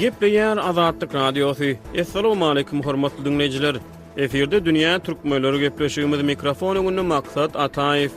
Gepleýär Azatlyk Radiosy. Assalamualaikum hormatly dinleýjiler. Efirde dünýä türkmenleri gepleşigimiz mikrofon öňünde Maksat Ataýew.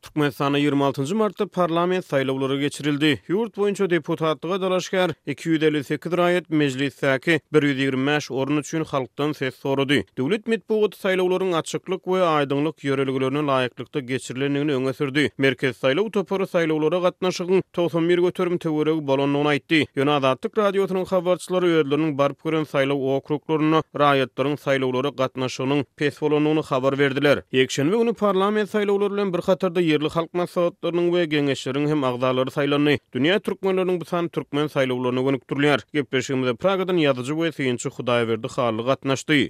Türkmenistanda ýigrimi altynjy martda parlament saýlawlary geçirildi. Ýurt boýunça deputatlyga dalaşgär iki ýüz elli sekiz raýat Mejlisdäki bir ýüz ýigrimi bäş orun üçin halkdan ses sorady. Döwlet metbugaty saýlawlaryň açyklyk we aýdyňlyk ýörelgelerine laýyklykda geçirilendigini öňe sürdi. Merkezi saýlaw topary saýlawlara gatnaşygyň togsan bir göterim töweregi bolandygyny aýtdy. Ýöne Azatlyk Radiosynyň habarçylary özleriniň baryp gören saýlaw okruglarynda raýatlaryň saýlawlara gatnaşygynyň pes bolandygyny habar berdiler. Ýekşenbe güni parlament saýlawlary bilen bir hatarda ýerli halk maslahatlarynyň we Geňeşleriň hem agzalary saýlandy. Dünýä türkmenleriniň bu sany türkmen saýlawlaryna gönükdirilýär. Gepleşigimize Pragadan ýazyjy we synçy Hudaýberdi Hally gatnaşdy.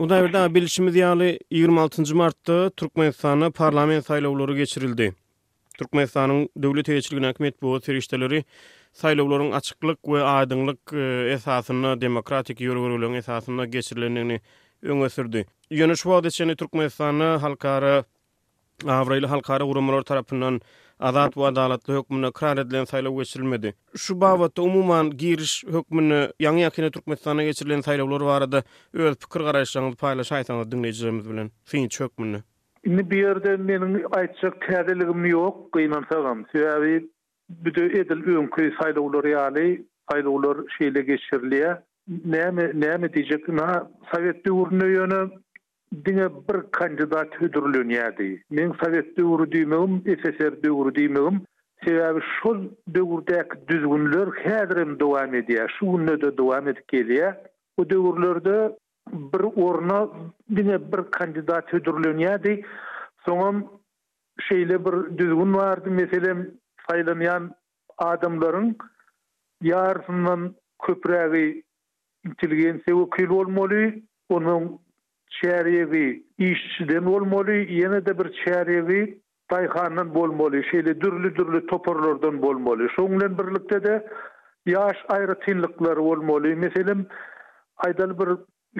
Hudaýberdi aga, bilşimiz ýaly, ýigrimi altynjy martda Türkmenistanda parlament saýlawlary geçirildi. Türkmenistanyň döwlet eýeçiligindäki metbugat serişdeleri saýlawlaryň açyklyk we aýdyňlyk esasynda, demokratik ýörelgeleriň esasynda geçirilendigini öňe sürdi. Ýöne şu wagta çenli Türkmenistanda halkara abraýly halkara guramalary tarapyndan azat we adalatly hökmünde ykrar edilen saýlaw geçirilmedi. Şu babatda umuman giriş hökmünde ýaňy-ýakynda Türkmenistanda geçirilen saýlawlar barada öz pikir-garaýyşlaryňyzy paýlaşaýsaňyz diňleýjilerimiz bilen, synçy hökmünde. Indi bu ýerde meniň aýtjak täzeligim ýok, gynansagam. Sebäbi bu-da edil öňki saýlawlar ýaly, saýlawlar şeýle geçirilýär. Näme, näme diýjek indi-ha? Sowet döwründe ýöne diňe bir kandidat hödürlenýärdi. Meň sowet döwri diýmegim, SSR döwri diýmegim, sebäbi şol döwürdäki düzgünler häzirem dowam edýär, şu günde-de dowam edip gelýär. O döwürlerde Bir orna diňe bir kandidat hödürlenýärdi. Soňam şeýle bir düzgün bardy, meselem, saýlanýan adamlaryň ýarysyndan köprägi intelligensiýa wekili bolmaly, onuň çärýegi işçiden bolmaly, ýene-de bir çärýegi daýhandan bolmaly, şeýle dürli-dürli toparlardan bolmaly. Şonuň bilen birlikde-de ýaş aýratynlyklary bolmaly. Meselem, aýdaly bir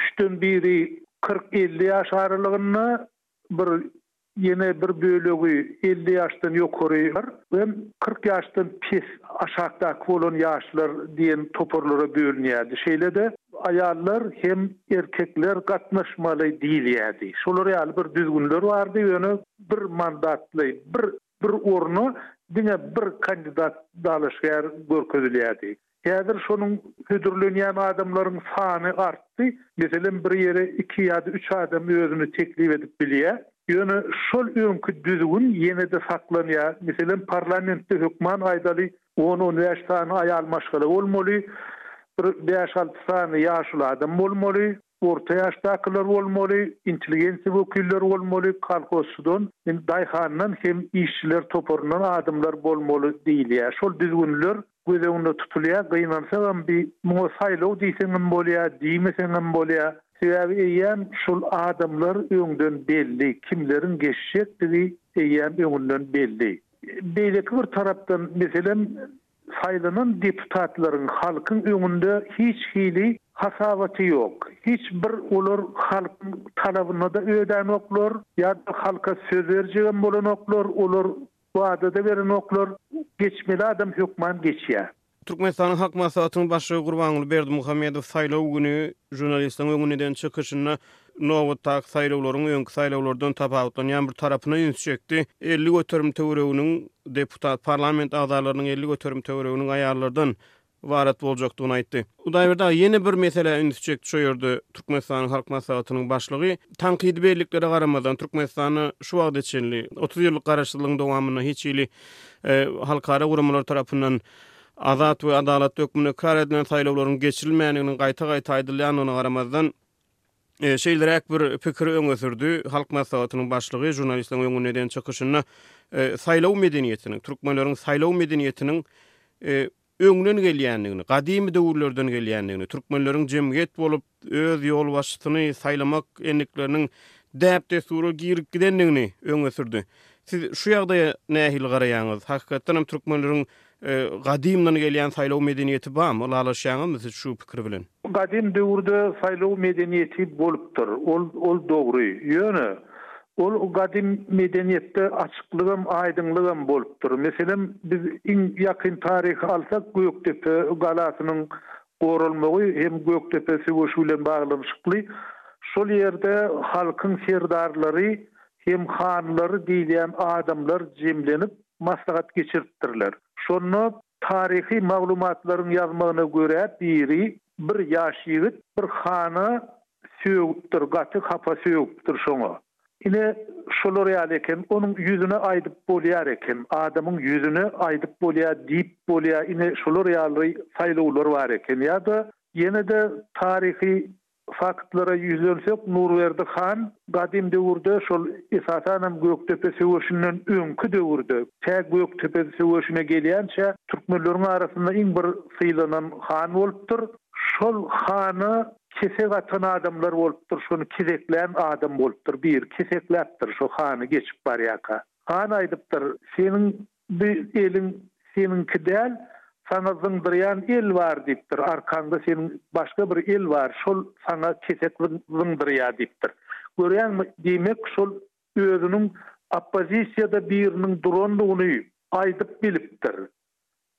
üçden biri kyrk-elli ýaş aralygynda, bir ýene bir bölegi elli ýaşdan ýokary we kyrk ýaşdan pes, aşakdaky bolan ýaşlar diýen toparlara bölünýärdi. Şeýle-de aýallar hem erkekler gatnaşmaly diýilýärdi. Şolar ýaly bir düzgünler bardy, ýöne bir mandatly bir bir orna diňe bir kandidat dalaşgär görkezilýärdi. Häzir şonuň hödürlenýän adamlaryň sany artdy. Meselem bir ýere iki ýa-da üç adam özüni teklip edip bilýär. Ýöne şol öňki düzgün ýene-de saklanýar. Meselem parlamentde hökman aýdaly on-on bäş sany aýal maşgala bolmaly, bir bäş-alty sany ýaşuly adam bolmaly. orta ýaşdakylar bolmaly, intelligensiýa wekilleri bolmaly, kolhozçydan, indi daýhandan hem işçiler toparyndan adamlar bolmaly diýilýär. Şol düzgünler göz öňünde tutulýar. Gynansagam bi muňa saýlaw diýseňem bolýar, diýmeseňem bolýar. Sebäbi eýýäm şol adamlar öňden belli, kimleriň geçjekdigi eýýäm öňünden belli. Beýleki bir tarapdan, meselem, Saýlanan deputatlaryň halkyň öňünde hiç hili hasabaty ýok. Hiç bir olar halkyň talabyna-da ödänoklar, ýa-da halka söz berjegem bolanoklar, olar wada-da berenoklar. Geçmeli adam hökman geçýär. Türkmenistanyň Halk Maslahatynyň Başlygy Gurbanguly Berdimuhamedow saýlaw güni žurnalistleriň öňünden çykyşynda Nobatdaky saýlawlaryň öňki saýlawlardan tapawutlanýan bir tarapyna üns çekdi, elli göterim töwereginiň, deputat, parlament agzalarynyň elli göterim töwereginiň aýallardan ybarat boljakdygyny aýtdy. Hudaýberdi aga ýene bir meselä üns çekdi, şo ýerde Türkmenistanyň Halk Maslahatynyň Başlygy, Tankydy belliklere garamazdan, Türkmenistanda şu wagta çenli, otuz ýyllyk garaşsyzlygyň dowamynda hiç hili halkara guramalar tarapyndan azat we adalatly hökmünde ykrar edilen saýlawlaryň geçirilmändiginiň gaýta-gaýta aýdylýandygyna garamazdan, Şeýleräk bir pikiri öňe sürdi, Halk Maslahatynyň Başlygy žurnalistleriň öňünde eden çykyşynda saýlaw medeniýetiniň, türkmenleriň saýlaw medeniýetiniň öňden gelýändigini, gadymy döwürlerden gelýändigini, türkmenleriň jemgyýet bolup, öz ýolbaşçysyny saýlamak endikleriniň däp-dessura girip gidendigini öňe sürdi. Siz şu ýagdaýa nähili garaýaňyz? Hakykatdan hem, türkmenleriň Gadymdan gelýän saýlaw medeniýeti barmy? Ylalaşýaňyzmy siz şu pikir bilen? Gadym döwürde saýlaw medeniýeti bolupdyr. Ol, ol dogry. Ýöne, ol gadym medeniýetde açyklygam, aýdyňlygam bolupdyr. Meselem, biz iň ýakyn taryhy alsak, Gökdepe galasynyň goralmagy hem Gökdepe söweşi bilen baglanyşykly. Şol ýerde halkyň serdarlary hem hanlar diýilýän adamlar jemlenip, maslahat geçiripdirler. Şonda taryhy maglumatlaryň ýazmagyna görä biri bir ýaş ýigit bir hana sögüpdir gaty hapa sögüpdir şoňa. Ine şolar ýaly eken onuň ýüzüne aýdyp bolýar eken adamyň ýüzüne aýdyp bolýa diýip bolýa ine şolar ýaly saýlawlar bar eken ýa-da ýene-de taryhy Faktlara ýüzlensek, Nurberdi han gadym döwürde, şol esasanam Gökdepe söweşinden öňki döwürde, tä Gökdepe söweşine gelýänçä türkmenleriň arasynda iň bir sylanan han bolupdyr. Şol hana kesek atan adamlar bolupdyr, şony keseklän adam bolupdyr, biri kesekläpdir şo hany geçip barýarka. Han aýdypdyr, Seniň Bu eliň seniňki däl, saňa zyňdyrýan el bar diýipdir, arkaňda seniň başga bir el bar, şol saňa kesek zyňdyrýar diýipdir. Görýäňmi, diýmek, şol özüniň oppozisiýada biriniň durandygyny aýdyp bilipdir.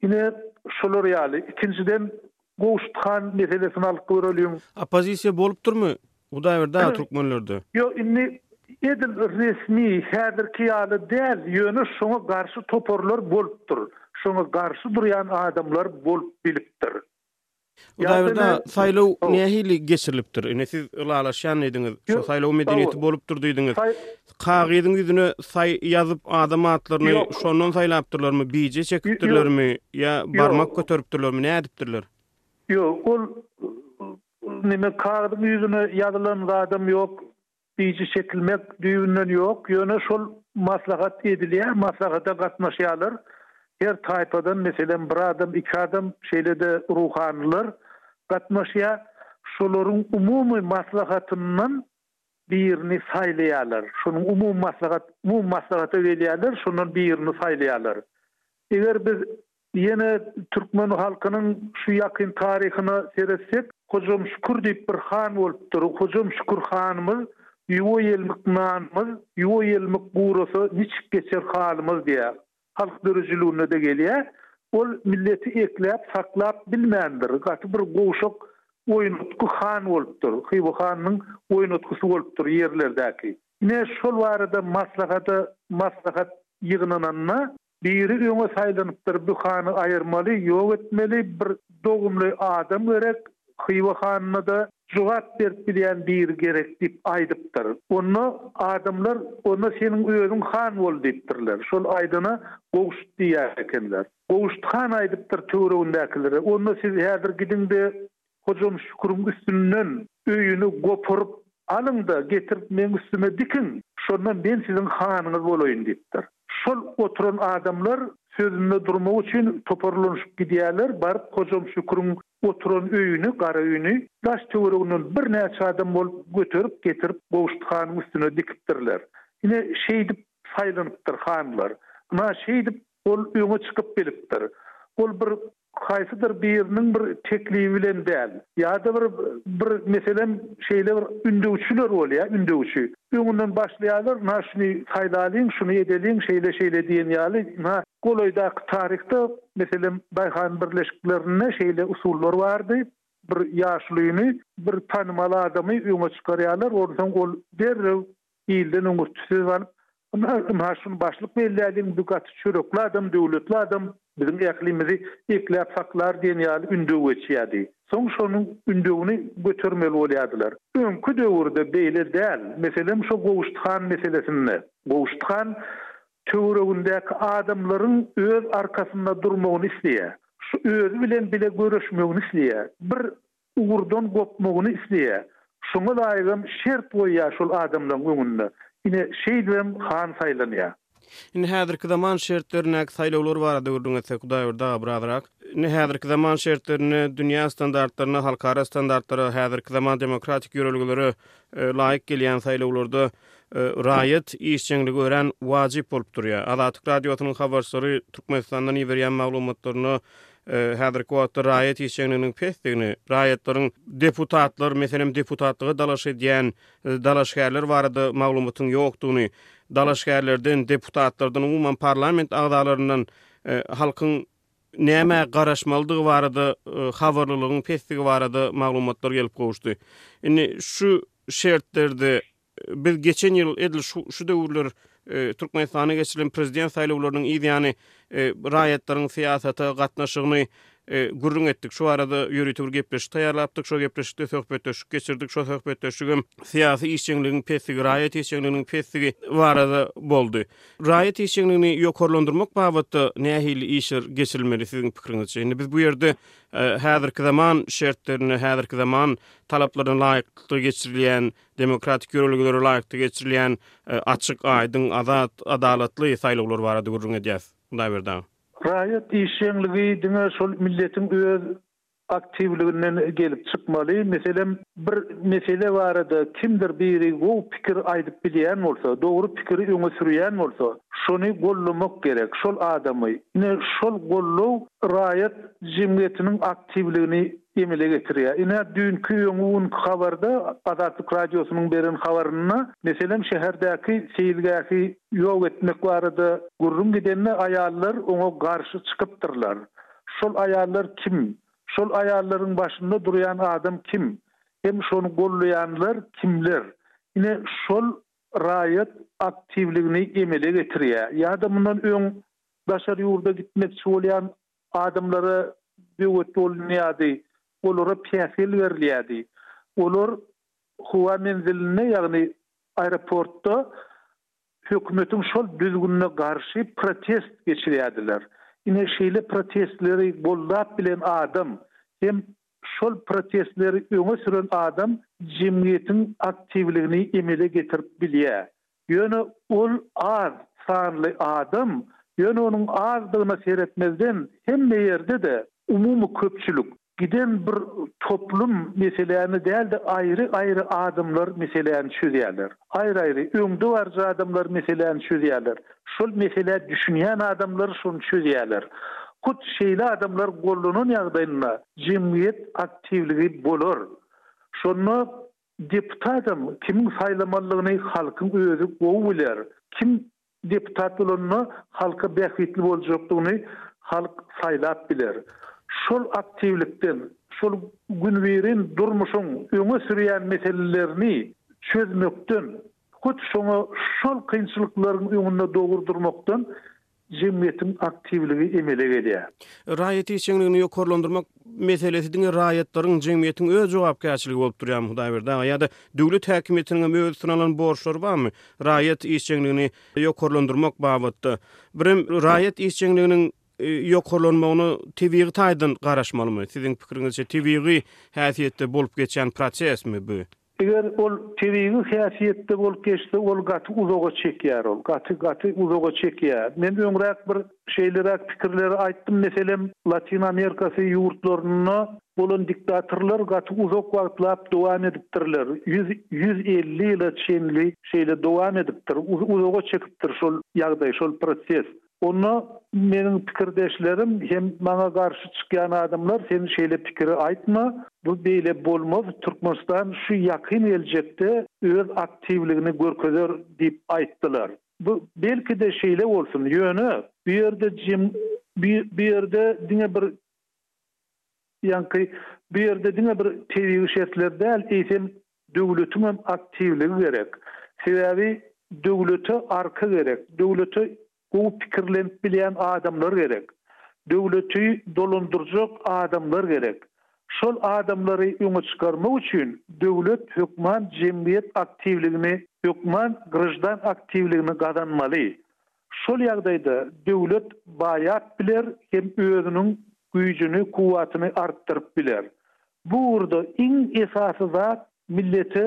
Ine, şolar ýaly. Ikinjiden, Gowşut han meselesini alyp göreliň. Oppozisiýa bolupdyrmy Hudaýberdä türkmenlerde? Ýok indi edil resmi häzirki ýaly däl ýöne şoňa garşy toparlar bolupdyr. Şoňa garşy durýan adamlar bolup bilipdir. Hudaýberde saýlaw nähili geçirilipdir? Ine siz ylalaşýan diýdiňiz. Şo saýlaw medeniýeti bolupdyr diýdiňiz. Kagyzyň ýüzüne saý ýazyp adam atlaryny şondan saýlapdyrlarmy, bije çekipdirlermi ýa barmak göteripdirlermi, nädipdirler? Ýok, ol neme kagyzyň ýüzüne ýazylan zadam ýok, bije çekilmek düýbünden ýok, ýöne şol maslahat edilýär, maslahata gatnaşýarlar, her taýpadan, meselem, bir adam, iki adam, şeýle-de ruhanylar gatnaşýar, şolaryň umumy maslahatyndan birini saýlaýarlar. Şonuň umumy maslahat, umumy maslahata gelýärler, şondan birini saýlaýarlar. Eger biz ýene türkmen halkynyň şu ýakyn taryhyna seretsek, Hojam Şükür diýip bir han bolupdyr. Hojam Şükür hanymyz, Ýuwa ýelmik nanymyz, ýuwa ýelmik gurasa, niçik geçer halymyz diýýär. Halk döredijiliginde-de gelýär. Ol milleti ekläp, saklap bilmändir. Gaty bir gowşak oýnatgy han bolupdyr. Hywa hanynyň oýnatgysy bolupdyr ýerlerdäki. Ine, şol barada maslahata maslahat ýygnananda, biri öňe saýlanypdyr, bu hany aýyrmaly, ýok etmeli, bir dogumly adam gerek, Hywa hanyna-da jogap berip bilýän biri gerek diýip aýdypdyr. Onda adamlar Onda seniň özüň han bol diýipdirler. Şol aýdana Gowşut diýýär ekenler. Gowşut han aýdypdyr töweregindäkilere, Onda siz häzir gidiň-de, Hojam Şüküriň üstünden öýüni gopuryp alyň-da, getirip meň üstüme dikiň, şonda men siziň hanyňyz bolaýyn diýipdir. Şol oturan adamlar sözünde durmak üçin toparlanyşyp gidýärler, baryp Hojam Şüküriň oturan öýüni, gara öýüni daş-töwereginden birnäçe adam bolup göterip getirip Gowşut hanyň üstüne dikipdirler. Ine, şeýdip saýlanypdyr hanlar. Ynha, şeýdip ol öňe çykyp bilipdir. Ol bir haýsydyr biriniň bir teklibi bilen däl, ýa-da bir, bir, meselem, şeýle bir ündewçiler bolýar, ündewçi. Öňünden başlaýarlar, ynha, şuny saýlalyň, şuny edeliň, şeýle-şeýle diýen ýaly. Ynha, golaýdaky taryhda Meselem, daýhan birleşiklerinde şeýle usullar bardy, bir ýaşulyny, bir tanymal adamy öňe çykarýarlar, onsoň ol derrew ilden öňürti söz alyp, Ynha, şuny başlyk belläliň, bu gaty çörekli adam, döwletli adam, biziň ählimizi ekläp saklar diýen ýaly ündew geçýärdi. Soň şonuň ündewini götermeli bolýardylar. Öňki döwürde beýle däl. Meselem, şu Gowşut han meselesinde. Gowşut han Töweregindäki adamlaryň öz arkasynda durmagyny isleýär. Şu özi bilen bile göreşmegini isleýär. Bir ugurdan gopmagyny isleýär. Şoňa laýygam şert goýýar şol adamlaryň öňünde. Ine, şeýdibem han saýlanýar. Indi häzirki zaman şertlerindäki saýlawlar barada gürrüň etsek, Hudaýberdi aga, bir azrak. Indi häzirki zaman şertlerinde dünýä standartlaryna, halkara standartlara, häzirki zaman demokratik ýörelgelere laýyk gelýän saýlawlarda Raýat, işjeňligi örän wajyp bolup durýar. Azatlyk Radiosynyň habarçylary Türkmenistandan iberýän maglumatlarynda häzirki wagtda raýat işjeňliginiň pesdigini, raýatlaryň deputatlar, meselem, deputatlyga dalaş edýän dalaşgärler barada maglumatyň ýokdugyny, dalaşgärlerden, deputatlardan, umuman, parlament agzalaryndan halkyň nämä garaşmalydygy barada habarlylygyň pesdigi barada maglumatlar gelip gowuşdy. Indi şu şertlerde biz geçen ýyl edil şu döwürler Türkmenistanda geçirilen prezident saýlawlarynyň yz ýany raýatlaryň syýasata gatnaşygyny gürrüň etdik. Şu barada ýörite bir gepleşik taýýarlapdyk. Şo gepleşikde söhbetdeşlik geçirdik. Şo söhbetdeşligem syýasy işjeňligiň pesdigi, raýat işjeňliginiň pesdigi barada boldy. Raýat işjeňligini ýokarlandyrmak babatda nähili işler geçirilmeli siziň pikiriňizçe? Indi biz bu ýerde häzirki zaman şertlerinde, häzirki zaman talaplaryna laýyklykda geçirilýän, demokratik ýörelgelere laýyklykda geçirilýän açyk, aýdyň, azat, adalatly saýlawlar barada gürrüň edýäs. Hudaýberdi aga. Raýat işjeňligi diňe şol milletiň öz aktiwliginden gelip çykmaly. Meselem, bir mesele barada kimdir biri gowy pikir aýdyp bilýän bolsa, dogry pikiri öňe sürýän bolsa, şony gollamak gerek, şol adamy. Ine, şol gollow raýat jemgyýetiniň aktiwligini emele getirýär. Ine, düýnki, öňki günki habarda, Azatlyk Radiosynyň beren habarynda, meselem, şäherdäki seýilgähi ýok etmek barada gürrüň gidende, aýallar oňa garşy çykypdyrlar. Şol aýallar kim? Şol aýallaryň başynda durýan adam kim? Hem şony gollaýanlar kimler? Ine, şol raýat aktiwligini emele getirýär. Ýa-da mundan öň daşary ýurda gitmekçi bolýan adamlara böwet bolunýardy, olara päsgel berilýärdi. Olar howa menzilinde, ýagny aeroportda Hökümetiň şol düzgünine garşy protest geçirýärdiler. Ine şeýle protestleri goldap bilen adam hem şol protestleri öňe süren adam jemgyýetiň aktiwligini emele getirip bilýär. Ýöne ol az sanly adam, ýöne onuň azdygyna seretmezden hemme ýerde-de umumy köpçülik, Giden bir toplum meseläni däl-de, aýry-aýry adamlar meseläni çözýärler. Aýry-aýry, öňde baryjy adamlar meseläni çözýärler. Şol meselä düşünýän adamlar şony çözýärler. Hut şeýle adamlar gollanan ýagdaýynda jemgyýet aktiwligi bolar. Şonda deputatam kimiň saýlamalydygyny halkyň özi gowy biler. Kim Deputat bolanda halka bähbitli boljakdygyny halk saýlap biler. Şol aktiwlikden, şol günübirin durmuşyň öňe sürýän meselelerini çözmekden, hut şoňa şol kynçylyklaryň öňünde dogry durmakdan jemgyýetiň aktiwligi emele gelýär. Raýat işjeňligini ýokarlandyrmak. meselesi diňe raýatlaryň, jemgyýetiň öz jogapkärçiligi bolup durýarmy, Hudaýberdi aga? Ýa-da döwlet häkimiýetiniňem öz üstüne alan borçlary barmy, raýat işjeňligini ýokarlandyrmak babatda? Birem raýat işjeňliginiň ýokarlanmagyna tebigy taýdan garaşmalymy? Siziň pikiriňizçe, tebigy häsiýetde bolup geçýän prosesmi bu? Eger ol tebigy häsiýetde bolup geçse ol gaty uzaga çekýär ol gaty gaty uzaga çekýär men öňräk bir şeýleräk pikirleri aýtdym meselem Latin Amerikasy ýurtlarynda bolan diktatorlar gaty uzak wagtlap dowam edipdirler ýüz ýüz elli ýyla çenli şeýle dowam edipdir uzaga çekipdir şol ýagdaý şol proses Onda meniň pikirdeşlerim hem maňa garşy çykýan adamlar sen şeýle pikiri aýtma, bu beýle bolmaz, Türkmenistan şu ýakyn geljekde öz aktiwligini görkezer diýip aýtdylar. Bu belki-de şeýle bolsun, ýöne bu ýerde jem bu ýerde diňe bir ýaňky bu ýerde diňe bir tebigy şertler däl, eýsem Döwletiň hem aktiwligi gerek. Sebäbi döwlete arka gerek, döwlete gowy pikirlenip bilýän adamlar gerek. Döwleti dolandyrjak adamlar gerek. Şol adamlary öňe çykarmak üçin döwlet hökman jemgyýet aktiwligini, hökman graždan aktiwligini gazanmaly. Şol ýagdaýda döwlet baýap biler hem özüniň güýjüni, kuwwatyny artdyryp biler. Bu ugurda iň esasy zat millete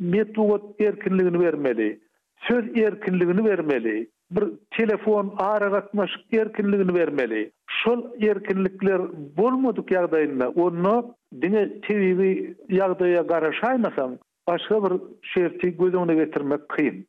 metbugat erkinligini bermeli, söz erkinligini bermeli, bir telefon aragatnaşyk erkinligini bermeli. Şol erkinlikler bolmadyk ýagdaýynda onda diňe tebigy ýagdaýa garaşaýmasaň, Başga bir şerti göz öňüne getirmek kyn.